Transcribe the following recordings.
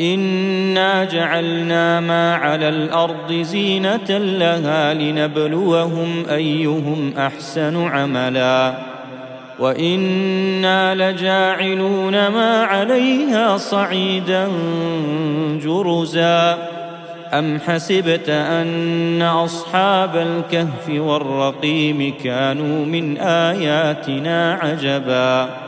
انا جعلنا ما على الأرض زينه لها لنبلوهم ايهم احسن عملا وأنا لجاعلون ما عليها صعيدا جرزا ام حسبت ان اصحاب الكهف والرقيم كانوا من اياتنا عجبا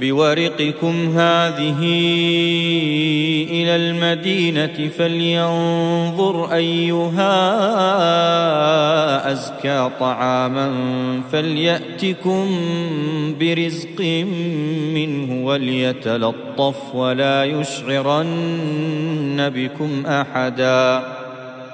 بورقكم هذه إلى المدينة فلينظر أيها أزكى طعاما فليأتكم برزق منه وليتلطف ولا يشعرن بكم أحدا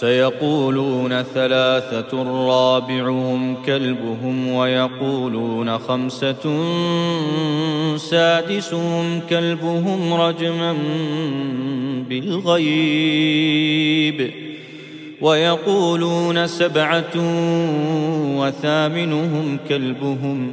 سيقولون ثلاثة رابعهم كلبهم ويقولون خمسة سادسهم كلبهم رجما بالغيب ويقولون سبعة وثامنهم كلبهم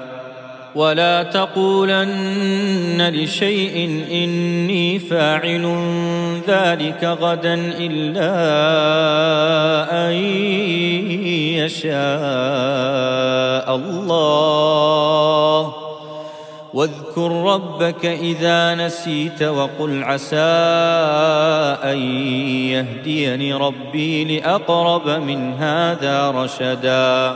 ولا تقولن لشيء إني فاعل ذلك غدا إلا أن يشاء الله. واذكر ربك إذا نسيت وقل عسى أن يهديني ربي لأقرب من هذا رشدا.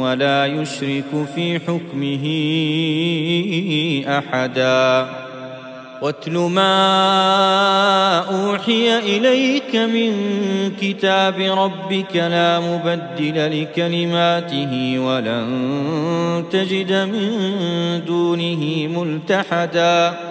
ولا يشرك في حكمه أحدا. واتل ما أوحي إليك من كتاب ربك لا مبدل لكلماته ولن تجد من دونه ملتحدا.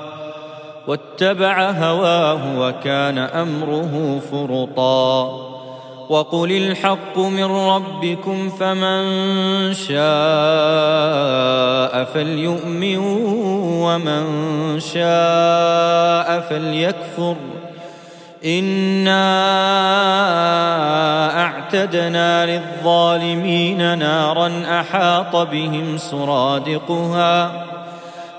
واتبع هواه وكان أمره فرطا. وقل الحق من ربكم فمن شاء فليؤمن ومن شاء فليكفر. إنا أعتدنا للظالمين نارا أحاط بهم سرادقها.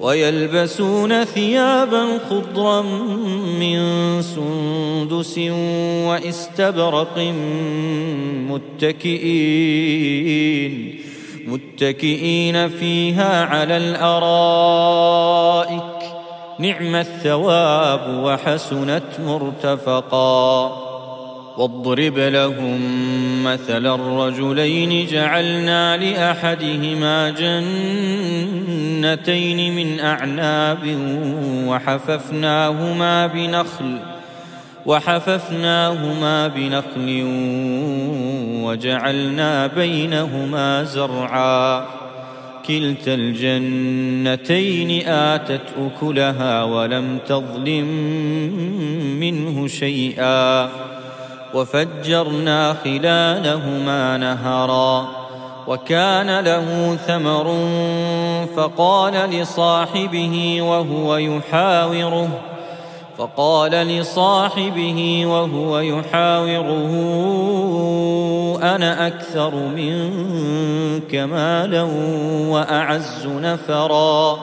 ويلبسون ثيابا خضرا من سندس واستبرق متكئين متكئين فيها على الأرائك. نعم الثواب وحسنت مرتفقا. واضرب لهم مثل الرجلين جعلنا لأحدهما جنتين من أعناب وحففناهما بنخل وحففناهما بنخل وجعلنا بينهما زرعا كلتا الجنتين آتت أكلها ولم تظلم منه شيئا وفجرنا خلالهما نهرا وكان له ثمر فقال لصاحبه وهو يحاوره فقال لصاحبه وهو يحاوره أنا أكثر منك مالا وأعز نفرا.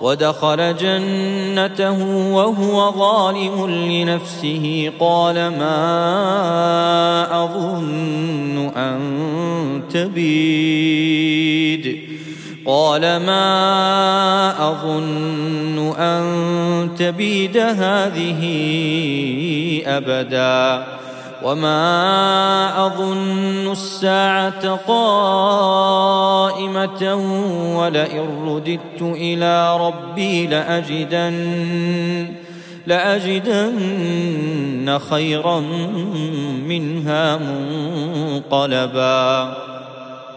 ودخل جنته وهو ظالم لنفسه. قال ما أظن أن تبيد. قال ما أظن أن تبيد هذه أبدا. وما اظن الساعة قائمه ولئن رددت إلى ربي لاجدن لاجدن خيرا منها منقلبا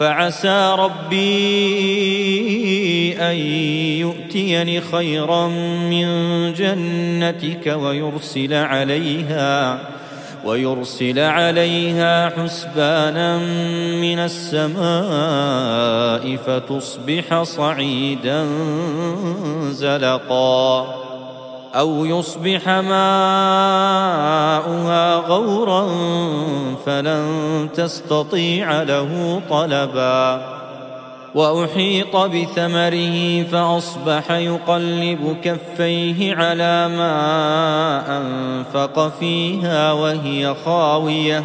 فعسى ربي أن يؤتيني خيرا من جنتك ويرسل عليها ويرسل عليها حسبانا من السماء فتصبح صعيدا زلقا أو يصبح ماؤها غورا فلن تستطيع له طلبا. وأحيط بثمره فأصبح يقلب كفيه على ما أنفق فيها وهي خاوية.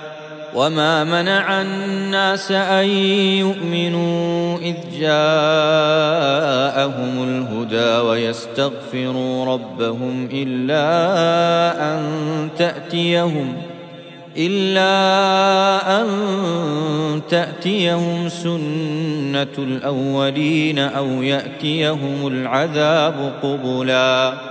وما منع الناس ان يؤمنوا اذ جاءهم الهدى ويستغفروا ربهم الا ان تاتيهم إلا أن تأتيهم سنة الأولين أو يأتيهم العذاب قبلاً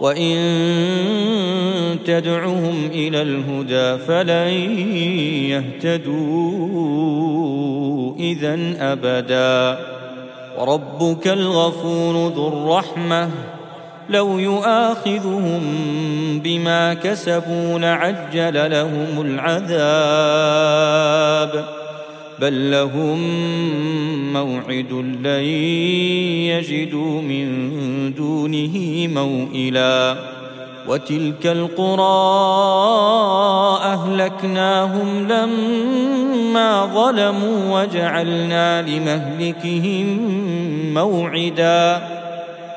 وان تدعهم إلى الهدى فلن يهتدوا اذا ابدا وربك الغفور ذو الرحمه لو يؤاخذهم بما كسبوا لعجل لهم العذاب بل لهم موعد لن يجدوا من دونه موئلا وتلك القرى اهلكناهم لما ظلموا وجعلنا لمهلكهم موعدا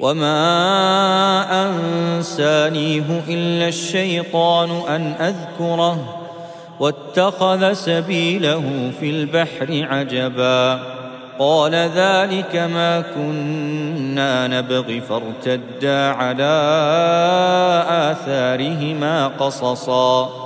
وما أنسانيه إلا الشيطان أن أذكره واتخذ سبيله في البحر عجبا قال ذلك ما كنا نبغي فارتدا على آثارهما قصصا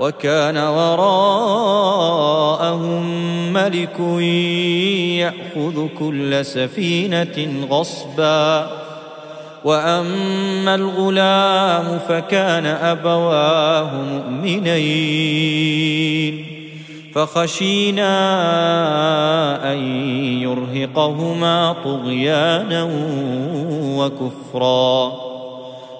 وكان وراءهم ملك يأخذ كل سفينة غصباً. وأما الغلام فكان أبواه مؤمنين. فخشينا أن يرهقهما طغيانا وكفرا.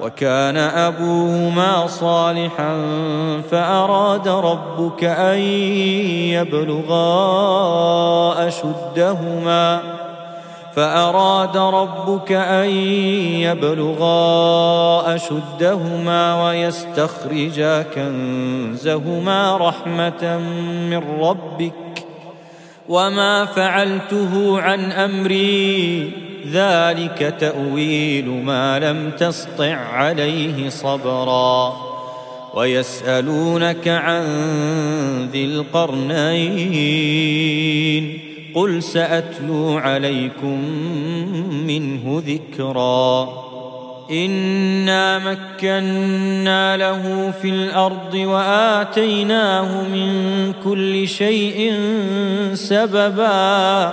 وكان أبوهما صالحا فأراد ربك أن يبلغا أشدهما فأراد ربك أن يبلغا أشدهما ويستخرجا كنزهما رحمة من ربك وما فعلته عن أمري ذلك تأويل ما لم تسطع عليه صبرا. ويسألونك عن ذي القرنين قل سأتلو عليكم منه ذكرا. انا مكنا له في الأرض واتيناه من كل شيء سببا.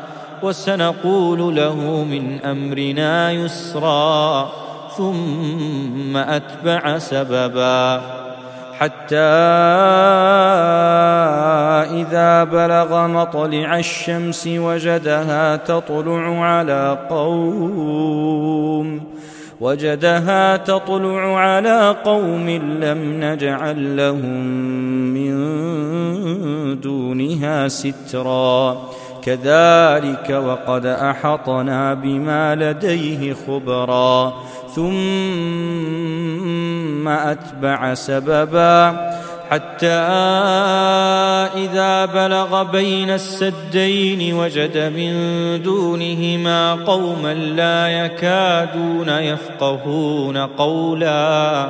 وسنقول له من أمرنا يسرا ثم أتبع سببا. حتى إذا بلغ مطلع الشمس وجدها تطلع على قوم وجدها تطلع على قوم لم نجعل لهم من دونها سترا. كذلك وقد أحطنا بما لديه خبرا. ثم أتبع سببا حتى إذا بلغ بين السدين وجد من دونهما قوما لا يكادون يفقهون قولا.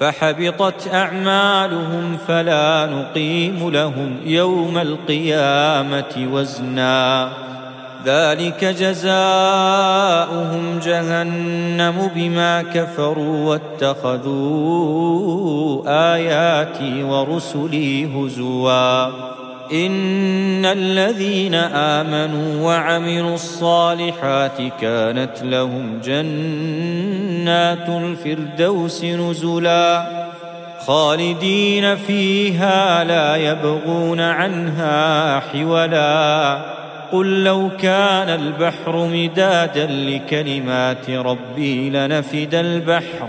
فحبطت أعمالهم فلا نقيم لهم يوم القيامة وزنا. ذلك جزاؤهم جهنم بما كفروا واتخذوا آياتي ورسلي هزوا. إن الذين آمنوا وعملوا الصالحات كانت لهم جنات الفردوس نزلا خالدين فيها لا يبغون عنها حولا قل لو كان البحر مدادا لكلمات ربي لنفد البحر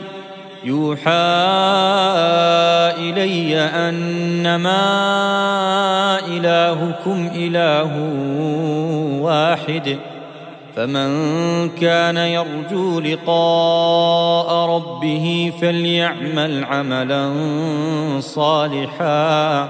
يوحى إلي أنما إلهكم إله واحد فمن كان يرجو لقاء ربه فليعمل عملا صالحا